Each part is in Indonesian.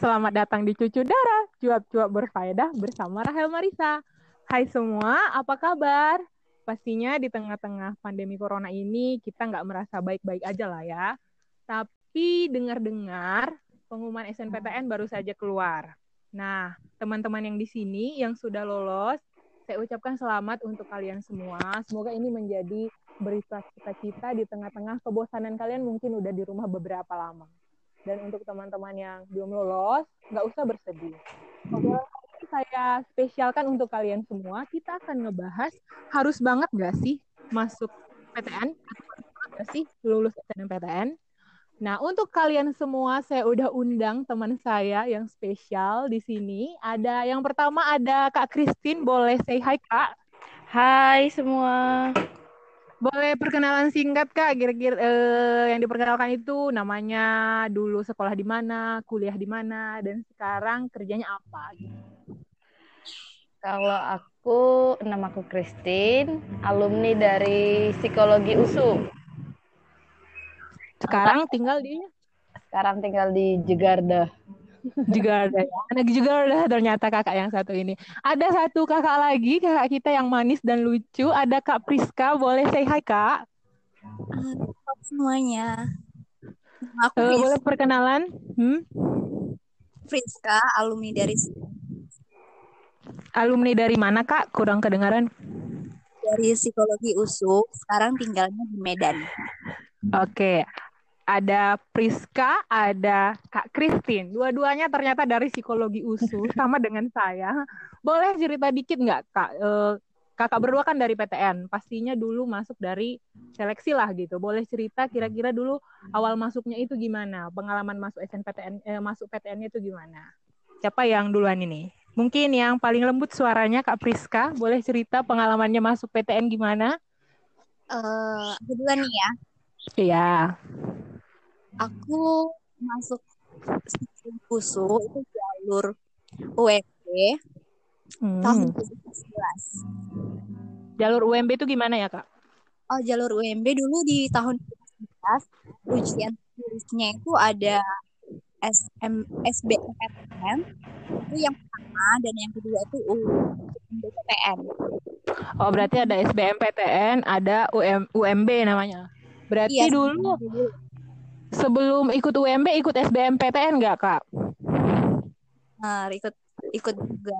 Selamat datang di Cucu Darah, cuap-cuap berfaedah bersama Rahel Marisa. Hai semua, apa kabar? Pastinya di tengah-tengah pandemi corona ini kita nggak merasa baik-baik aja lah ya. Tapi dengar-dengar pengumuman SNPTN baru saja keluar. Nah, teman-teman yang di sini yang sudah lolos, saya ucapkan selamat untuk kalian semua. Semoga ini menjadi berita cita-cita di tengah-tengah kebosanan kalian mungkin udah di rumah beberapa lama. Dan untuk teman-teman yang belum lolos, nggak usah bersedih. Oke, saya spesialkan untuk kalian semua. Kita akan ngebahas harus banget nggak sih masuk PTN? Nggak sih lulus SNMPTN? Nah, untuk kalian semua, saya udah undang teman saya yang spesial di sini. Ada yang pertama ada Kak Christine, boleh say hi Kak. Hai semua. Boleh perkenalan singkat Kak, kira-kira eh, yang diperkenalkan itu namanya dulu sekolah di mana, kuliah di mana, dan sekarang kerjanya apa? Gitu. Kalau aku, nama aku Christine, alumni dari Psikologi USU. Sekarang tinggal di Sekarang tinggal di Jegarda. Juga ada ya. anak juga ada ternyata kakak yang satu ini. Ada satu kakak lagi, kakak kita yang manis dan lucu. Ada Kak Priska, boleh say hi Kak. Halo semuanya. Aku Fris- boleh perkenalan? Hmm? Friska, alumni dari Alumni dari mana Kak? Kurang kedengaran. dari psikologi USU. Sekarang tinggalnya di Medan. Oke. Ada Priska, ada Kak Christine. Dua-duanya ternyata dari psikologi USU, sama dengan saya. Boleh cerita dikit nggak, Kak? Eh, kakak berdua kan dari PTN. Pastinya dulu masuk dari seleksi lah gitu. Boleh cerita kira-kira dulu awal masuknya itu gimana? Pengalaman masuk SNPTN, eh, masuk PTN-nya itu gimana? Siapa yang duluan ini? Mungkin yang paling lembut suaranya Kak Priska. Boleh cerita pengalamannya masuk PTN gimana? Eh, aku duluan nih ya. Iya. Aku masuk USU itu jalur UMB Hmm. tahun 2011. Jalur UMB itu gimana ya, Kak? Oh, jalur UMB dulu di tahun 2011 ujian tulisnya itu ada SM, SBMPTN itu yang pertama dan yang kedua itu UMBPTN. Oh, berarti ada SBMPTN, ada UM, UMB namanya. Berarti Iya, dulu dulu. Sebelum ikut UMB ikut SBMPTN nggak, Kak? Nah, ikut ikut juga.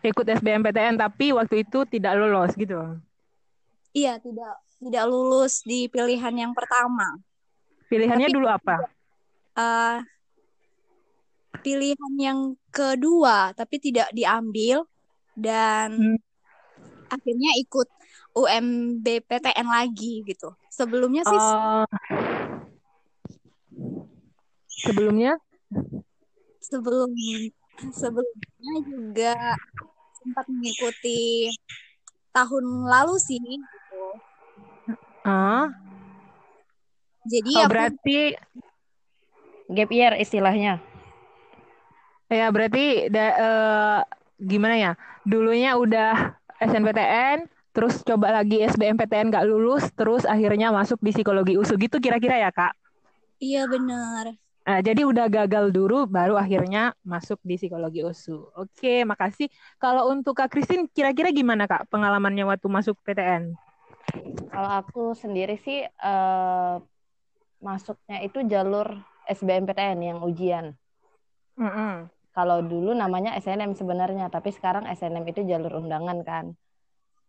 Ikut SBMPTN tapi waktu itu tidak lolos gitu. Iya, tidak tidak lulus di pilihan yang pertama. Pilihannya Tapi- dulu apa? Eh pilihan yang kedua, tapi tidak diambil dan Hmm. akhirnya ikut UMBPTN lagi gitu. Sebelumnya sih Oh. Sebelumnya? sebelum sebelumnya juga sempat mengikuti tahun lalu sih gitu. Ah, Jadi oh, aku berarti Gap year istilahnya. ya berarti da- eh, gimana ya? Dulunya udah SNPTN, terus coba lagi SBMPTN nggak lulus, terus akhirnya masuk di psikologi USU gitu kira-kira ya, Kak? iya benar. Nah, jadi udah gagal dulu, baru akhirnya masuk di psikologi USU. Oke, makasih. Kalau untuk Kak Christine, kira-kira gimana Kak pengalamannya waktu masuk PTN? Kalau aku sendiri sih eh, masuknya itu jalur SBMPTN yang ujian. Mm-mm. Kalau dulu namanya SNM sebenarnya, tapi sekarang SNM itu jalur undangan kan.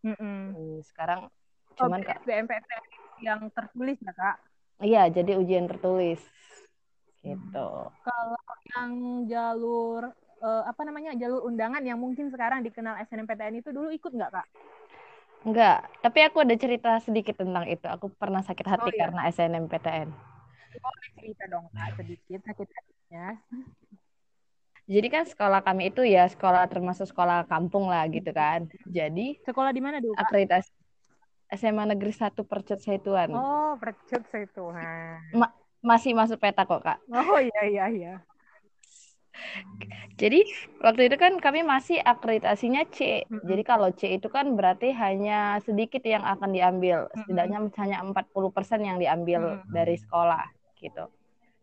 Mm-mm. Hmm, Sekarang Oh, cuman Kak, SBMPTN yang tertulis ya Kak? iya jadi ujian tertulis gitu. Kalau yang jalur eh, apa namanya jalur undangan yang mungkin sekarang dikenal SNMPTN itu dulu ikut nggak Kak? Enggak, tapi aku ada cerita sedikit tentang itu. Aku pernah sakit hati Oh, iya. karena SNMPTN. Boleh cerita dong Kak sedikit sakit hatinya. Jadi kan sekolah kami itu ya sekolah termasuk sekolah kampung lah gitu kan. Jadi Sekolah di mana dulu Kak? akreditasi SMA Negeri 1 Percut Saituan. Oh, percut itu. Nah. Masih masuk peta kok, Kak. Oh iya iya iya. Jadi waktu itu kan kami masih akreditasinya C. Mm-mm. Jadi kalau C itu kan berarti hanya sedikit yang akan diambil. Setidaknya hanya 40% yang diambil Mm-mm. dari sekolah gitu.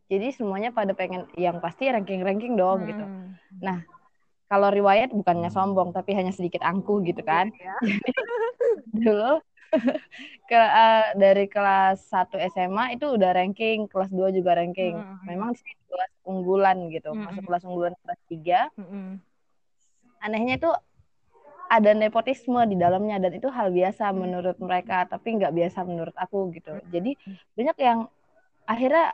jadi semuanya pada pengen yang pasti ranking-ranking dong gitu. Hmm. Nah, kalau riwayat bukannya sombong tapi hanya sedikit angkuh gitu kan. Ya. Dulu ke eh, dari kelas 1 SMA itu udah ranking, kelas 2 juga ranking. Hmm. Memang sini kelas unggulan gitu. Hmm. Masuk kelas unggulan kelas 3. Mm-mm. Anehnya itu ada nepotisme di dalamnya dan itu hal biasa menurut mereka tapi nggak biasa menurut aku gitu. Jadi banyak yang akhirnya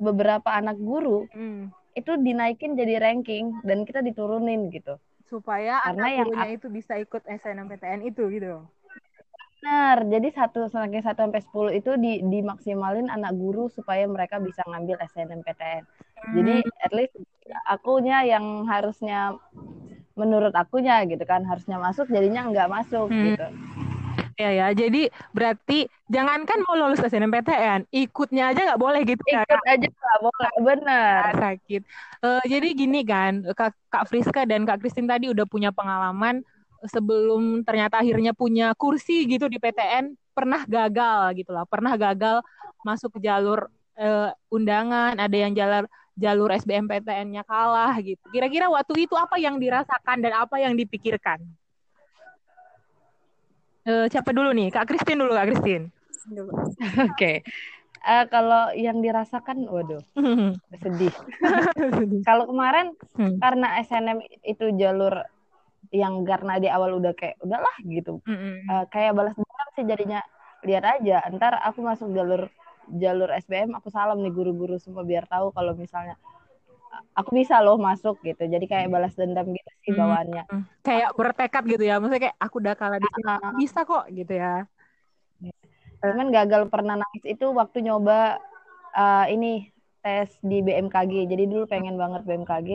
beberapa anak guru Mm. itu dinaikin jadi ranking dan kita diturunin gitu. supaya Karena anak yang gurunya itu bisa ikut SNMPTN itu gitu. Benar, jadi satu ranking 1 sampai 10 itu di, dimaksimalin anak guru supaya mereka bisa ngambil SNMPTN. Jadi at least akunya yang harusnya menurut akunya gitu kan harusnya masuk jadinya nggak masuk Hmm. gitu. Ya ya, jadi berarti jangankan mau lulus SNMPTN, ikutnya aja nggak boleh gitu ya. Ikut aja nggak boleh, bener. Kak, sakit. Eh, jadi gini kan, Kak, Kak Friska dan Kak Kristin tadi udah punya pengalaman sebelum ternyata akhirnya punya kursi gitu di PTN, pernah gagal gitu lah, pernah gagal masuk ke jalur eh, undangan, ada yang jalur jalur SBMPTN-nya kalah gitu. Kira-kira waktu itu apa yang dirasakan dan apa yang dipikirkan? Eh, siapa dulu nih? Kak Kristin dulu, Kak Kristin. Oke. Eh, kalau yang dirasakan, waduh, sedih. Kalau kemarin Hmm. karena SNM itu jalur yang karena di awal udah kayak udahlah gitu. Mm-mm. Eh, kayak balas dendam sih jadinya lihat aja. Ntar aku masuk jalur jalur SBM, aku salam nih guru-guru semua biar tahu kalau misalnya aku bisa loh masuk gitu. Jadi kayak balas dendam gitu sih Hmm. bawaannya. Kayak bertekad gitu ya, maksudnya kayak aku udah kalah di sini, Ah. bisa kok gitu ya. Cuman gagal pernah nangis itu waktu nyoba eh, ini tes di BMKG. Jadi dulu pengen banget BMKG,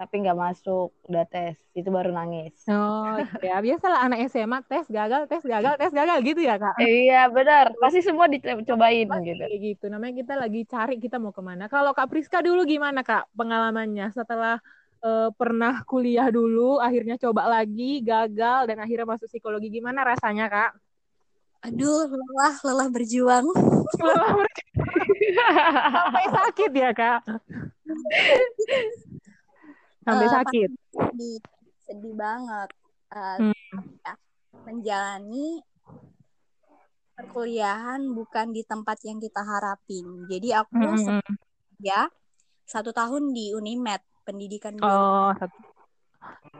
tapi nggak masuk. Udah tes, itu baru nangis. Oh ya biasalah anak SMA tes gagal tes gagal tes gagal gitu ya kak. Iya benar, pasti semua dicobain gitu. Kayak gitu. Namanya kita lagi cari kita mau ke mana. Kalau kak Priska dulu gimana kak pengalamannya setelah eh, pernah kuliah dulu, akhirnya coba lagi gagal dan akhirnya masuk psikologi gimana rasanya kak? Aduh, lelah, lelah berjuang. Lelah berjuang. Sampai sakit ya kak? Sampai Eh, sakit. Sedih, sedih banget. Eh, Hmm. ya, menjalani perkuliahan bukan di tempat yang kita harapin. Jadi aku Mm-mm. ya satu tahun di Unimed pendidikan. Oh satu.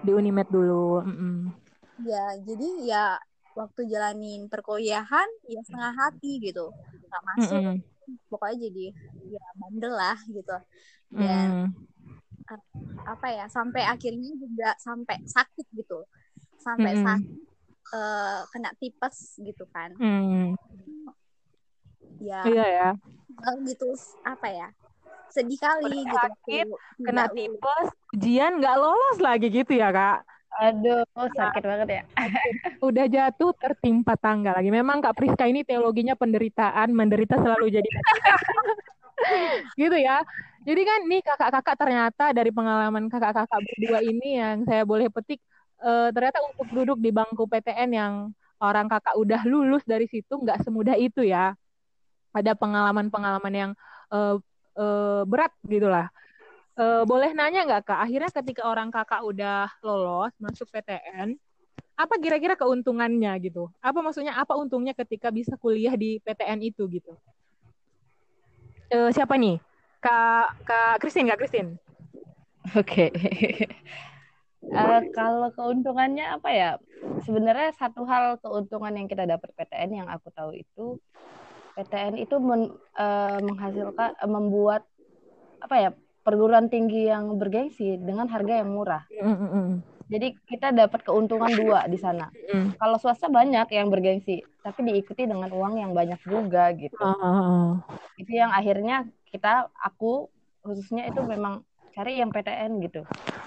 di Unimed dulu. Mm-mm. Ya, jadi ya waktu jalanin perkuliahan ya setengah hati gitu. Nggak masuk, Mm-mm. pokoknya jadi ya bandel lah gitu. Dan Mm. Apa ya sampai akhirnya juga sampai sakit gitu. Sampai Mm-mm. sakit eh, kena tipes gitu kan. Mm. Ya Iya ya. gitu apa ya? Sedih kali Udah gitu. sakit, Kena lulus. tipes, ujian nggak lolos lagi gitu ya kak. Aduh, sakit banget ya. Udah jatuh tertimpa tangga lagi. Memang Kak Priska ini teologinya penderitaan, menderita selalu jadi gitu ya. Jadi kan nih kakak-kakak ternyata dari pengalaman kakak-kakak berdua ini yang saya boleh petik eh, ternyata untuk duduk di bangku PTN yang orang kakak udah lulus dari situ nggak semudah itu ya. Ada pengalaman-pengalaman yang eh, eh, berat gitulah. Eh, boleh nanya nggak kak? Akhirnya ketika orang kakak udah lolos masuk PTN, apa kira-kira keuntungannya gitu? Apa maksudnya apa untungnya ketika bisa kuliah di PTN itu gitu? Eh, siapa nih? Kak Kak Kristin, Kak Kristin. Oke. Eh, kalau keuntungannya apa ya? Sebenarnya satu hal keuntungan yang kita dapat PTN yang aku tahu itu PTN itu men- eh, menghasilkan eh, membuat apa ya perguruan tinggi yang bergengsi dengan harga yang murah. Mm, Jadi kita dapat keuntungan dua di sana. mm. Kalau swasta banyak yang bergengsi, tapi diikuti dengan uang yang banyak juga gitu. Oh, Itu yang akhirnya kita aku khususnya itu memang cari yang PTN gitu.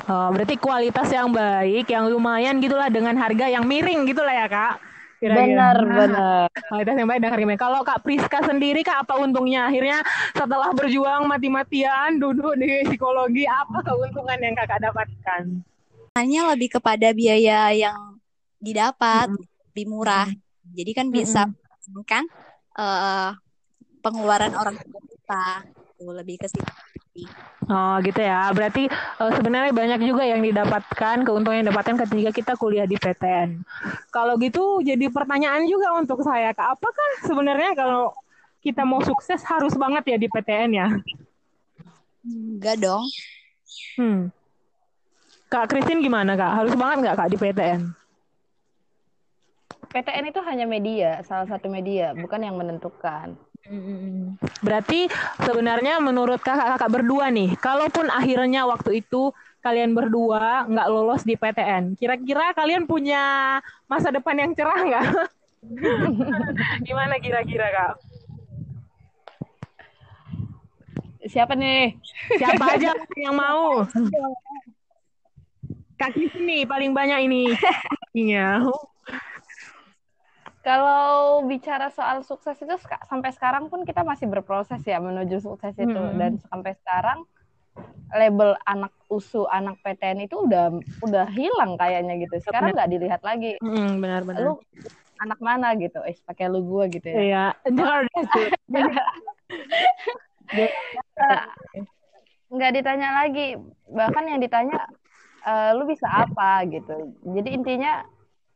Oh, berarti kualitas yang baik, yang lumayan gitulah dengan harga yang miring gitulah ya kak. Kira-kira. Benar, benar. Kualitas yang baik dan harga yang miring. Kalau Kak Priska sendiri Kak apa untungnya? Akhirnya setelah berjuang mati-matian duduk di psikologi, apa keuntungan yang kakak dapatkan? hanya lebih kepada biaya yang didapat Mm-mm. lebih murah. Jadi kan bisa kan eh pengeluaran orang tua kita. gitu lebih ke situ Oh gitu ya. Berarti uh, sebenarnya banyak juga yang didapatkan keuntungan yang didapatkan ketika kita kuliah di PTN. Kalau gitu jadi pertanyaan juga untuk saya, Kak. Apakah sebenarnya kalau kita mau sukses harus banget ya di PTN ya? enggak dong Hmm. Kak Christine gimana Kak? Harus banget nggak Kak di PTN? PTN itu hanya media, salah satu media, bukan yang menentukan. Berarti sebenarnya menurut kakak-kakak berdua nih, kalaupun akhirnya waktu itu kalian berdua nggak lolos di PTN, kira-kira kalian punya masa depan yang cerah nggak? Gimana kira-kira kak? Siapa nih? Siapa aja yang mau? Kak nih paling banyak ini. Iya. Kalau bicara soal sukses itu sampai sekarang pun kita masih berproses ya menuju sukses itu hmm. dan sampai sekarang label anak usu anak PTN itu udah udah hilang kayaknya gitu. Sekarang nggak dilihat lagi. Benar-benar. Hmm, lu anak mana gitu? Eh pakai lu gua gitu ya. Iya. nggak ditanya lagi bahkan yang ditanya e, lu bisa apa gitu jadi intinya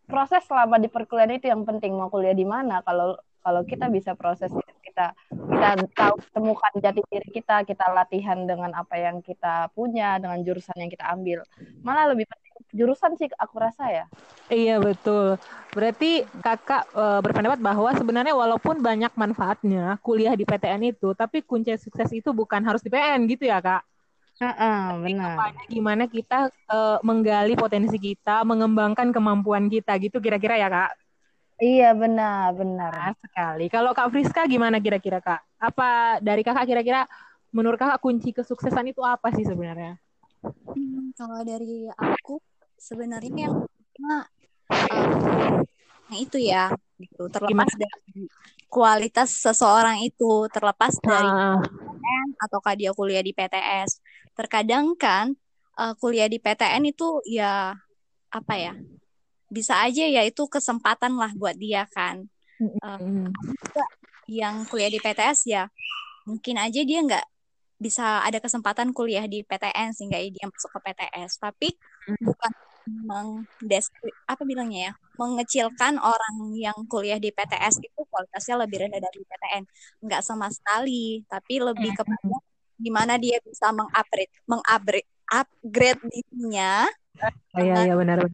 proses selama di perkuliahan itu yang penting mau kuliah di mana. Kalau kalau kita bisa proses kita kita tahu temukan jati diri kita kita latihan dengan apa yang kita punya dengan jurusan yang kita ambil. Malah lebih penting jurusan sih aku rasa ya. Iya betul. Berarti kakak e, berpendapat bahwa sebenarnya walaupun banyak manfaatnya kuliah di PTN itu tapi kunci sukses itu bukan harus di PTN gitu ya kak Uh, benar. Gimana kita uh, menggali potensi kita, mengembangkan kemampuan kita gitu kira-kira ya kak? Iya benar benar nah, sekali. Kalau kak Friska gimana kira-kira kak? Apa dari kakak kira-kira menurut kakak kunci kesuksesan itu apa sih sebenarnya? Hmm, kalau dari aku sebenarnya yang pertama uh, yang itu ya gitu terlepas Gimana? dari kualitas seseorang itu terlepas dari uh. PTN ataukah dia kuliah di PTS terkadang kan uh, kuliah di PTN itu ya apa ya bisa aja ya itu kesempatan lah buat dia kan. Uh, yang kuliah di PTS ya mungkin aja dia nggak bisa ada kesempatan kuliah di PTN sehingga dia masuk ke PTS tapi bukan mengdeskrip apa bilangnya ya mengecilkan orang yang kuliah di PTS itu kualitasnya lebih rendah dari PTN nggak sama sekali tapi lebih kepada gimana dia bisa mengupgrade mengupgrade upgrade dirinya oh, iya iya benar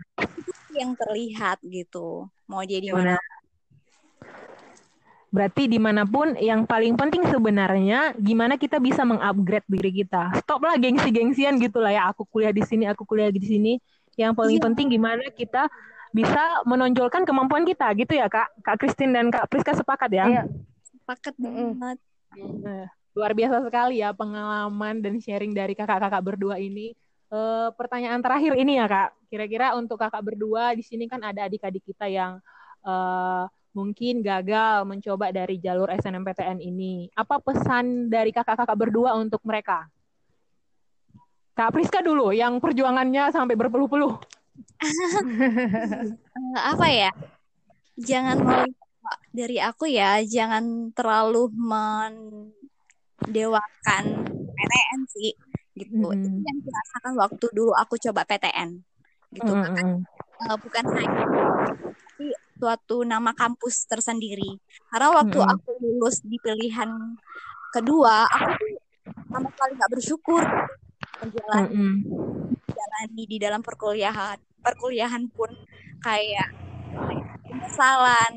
yang terlihat gitu mau jadi mana Berarti di mana pun yang paling penting sebenarnya gimana kita bisa mengupgrade diri kita. Stop lah gengsi-gengsian gitu lah ya. Aku kuliah di sini, aku kuliah di sini. Yang paling iya. penting gimana kita bisa menonjolkan kemampuan kita gitu ya kak. Kak Christine dan Kak Priska sepakat ya? Iya. Sepakat banget. Nah, luar biasa sekali ya pengalaman dan sharing dari kakak-kakak berdua ini. E, pertanyaan terakhir ini ya kak, kira-kira untuk kakak berdua di sini kan ada adik-adik kita yang e, mungkin gagal mencoba dari jalur SNMPTN ini. Apa pesan dari kakak-kakak berdua untuk mereka? Kak Priska dulu, yang perjuangannya sampai berpuluh-puluh. Apa ya? Jangan dari aku ya, jangan terlalu men dewakan PTN sih gitu mm. itu yang dirasakan waktu dulu aku coba PTN gitu mm. kan uh, bukan hanya tapi suatu nama kampus tersendiri karena waktu mm. aku lulus di pilihan kedua aku sama sekali nggak bersyukur menjalani mm. menjalani di dalam perkuliahan perkuliahan pun kayak penyesalan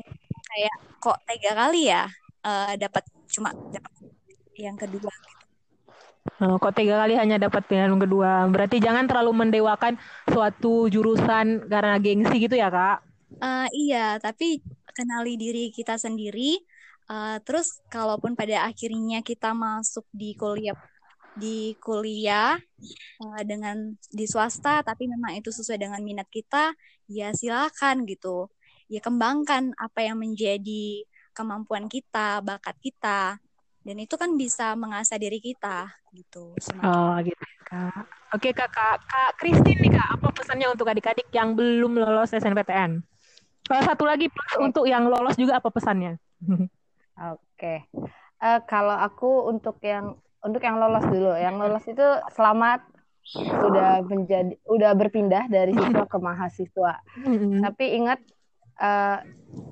kayak kok tega kali ya uh, dapat cuma dapat yang kedua Oh, kok tiga kali hanya dapat pilihan kedua? Berarti jangan terlalu mendewakan suatu jurusan karena gengsi gitu ya kak? Uh, iya, tapi kenali diri kita sendiri. Uh, terus kalaupun pada akhirnya kita masuk di kuliah di kuliah uh, dengan di swasta, tapi memang itu sesuai dengan minat kita, ya silakan gitu. Ya kembangkan apa yang menjadi kemampuan kita, bakat kita dan itu kan bisa mengasah diri kita gitu semakin. oh gitu kak oke kakak kak Christine nih kak apa pesannya untuk adik-adik yang belum lolos SNPTN kalau satu lagi plus untuk yang lolos juga apa pesannya oke uh, kalau aku untuk yang untuk yang lolos dulu. Yang lolos itu selamat udah menjadi udah berpindah dari siswa ke mahasiswa. Mm-mm. Tapi ingat eh,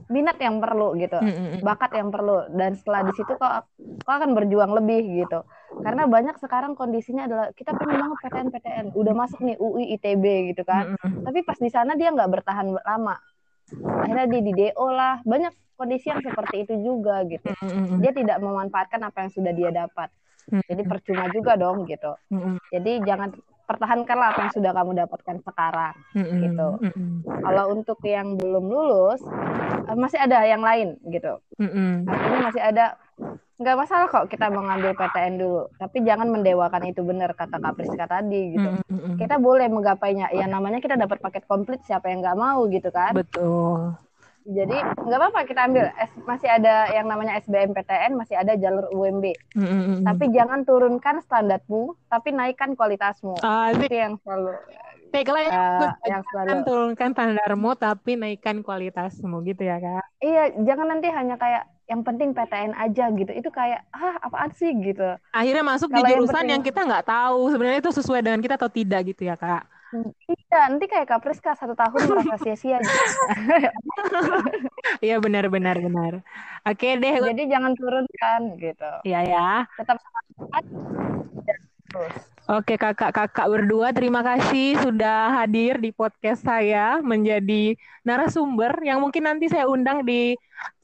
minat yang perlu gitu, Mm-mm. bakat yang perlu dan setelah di situ kau kau akan berjuang lebih gitu. Karena banyak sekarang kondisinya adalah kita pengen banget PTN PTN, udah masuk nih UI ITB gitu kan. Tapi pas di sana dia nggak bertahan lama. Akhirnya dia di DO lah. Banyak kondisi yang seperti itu juga gitu. Dia tidak memanfaatkan apa yang sudah dia dapat. Jadi percuma juga dong gitu. Jadi jangan pertahankanlah apa yang sudah kamu dapatkan sekarang. Mm-mm. Gitu. Mm-mm. Kalau untuk yang belum lulus eh, masih ada yang lain gitu. Mm-mm. Artinya masih ada nggak masalah kok kita mengambil PTN dulu, tapi jangan mendewakan itu benar kata Kak Priska tadi gitu. Mm-mm. Kita boleh menggapainya, ya namanya kita dapat paket komplit siapa yang nggak mau gitu kan. Betul. Jadi nggak apa-apa kita ambil, S- masih ada yang namanya SBMPTN, masih ada jalur UMB. Mm-mm. Tapi jangan turunkan standarmu, tapi naikkan kualitasmu. Ah, Itu yang selalu tagline eh, yang selalu Kan turunkan standarmu tapi naikkan kualitasmu gitu ya kak. Iya, jangan nanti hanya kayak yang penting PTN aja gitu. Itu kayak ah apaan sih gitu. Akhirnya masuk Kalau di yang jurusan penting- yang kita nggak tahu sebenarnya itu sesuai dengan kita atau tidak gitu ya kak. Iya, nanti kayak Kak Priska satu tahun merasa sia-sia. gitu. Iya benar benar benar. Oke deh, Jadi jangan turunkan gitu. ya ya. Tetap semangat. Oke kakak-kakak berdua, terima kasih sudah hadir di podcast saya menjadi narasumber yang mungkin nanti saya undang di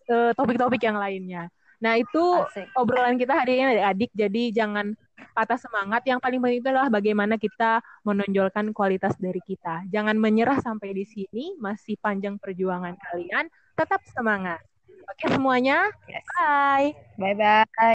eh, topik-topik yang lainnya. Nah itu Asik. obrolan kita hari ini adik-adik, jadi jangan patah semangat. Yang paling penting itu adalah bagaimana kita menonjolkan kualitas dari kita. Jangan menyerah sampai di sini, masih panjang perjuangan kalian. Tetap semangat. Oke semuanya, Yes. bye. Bye bye.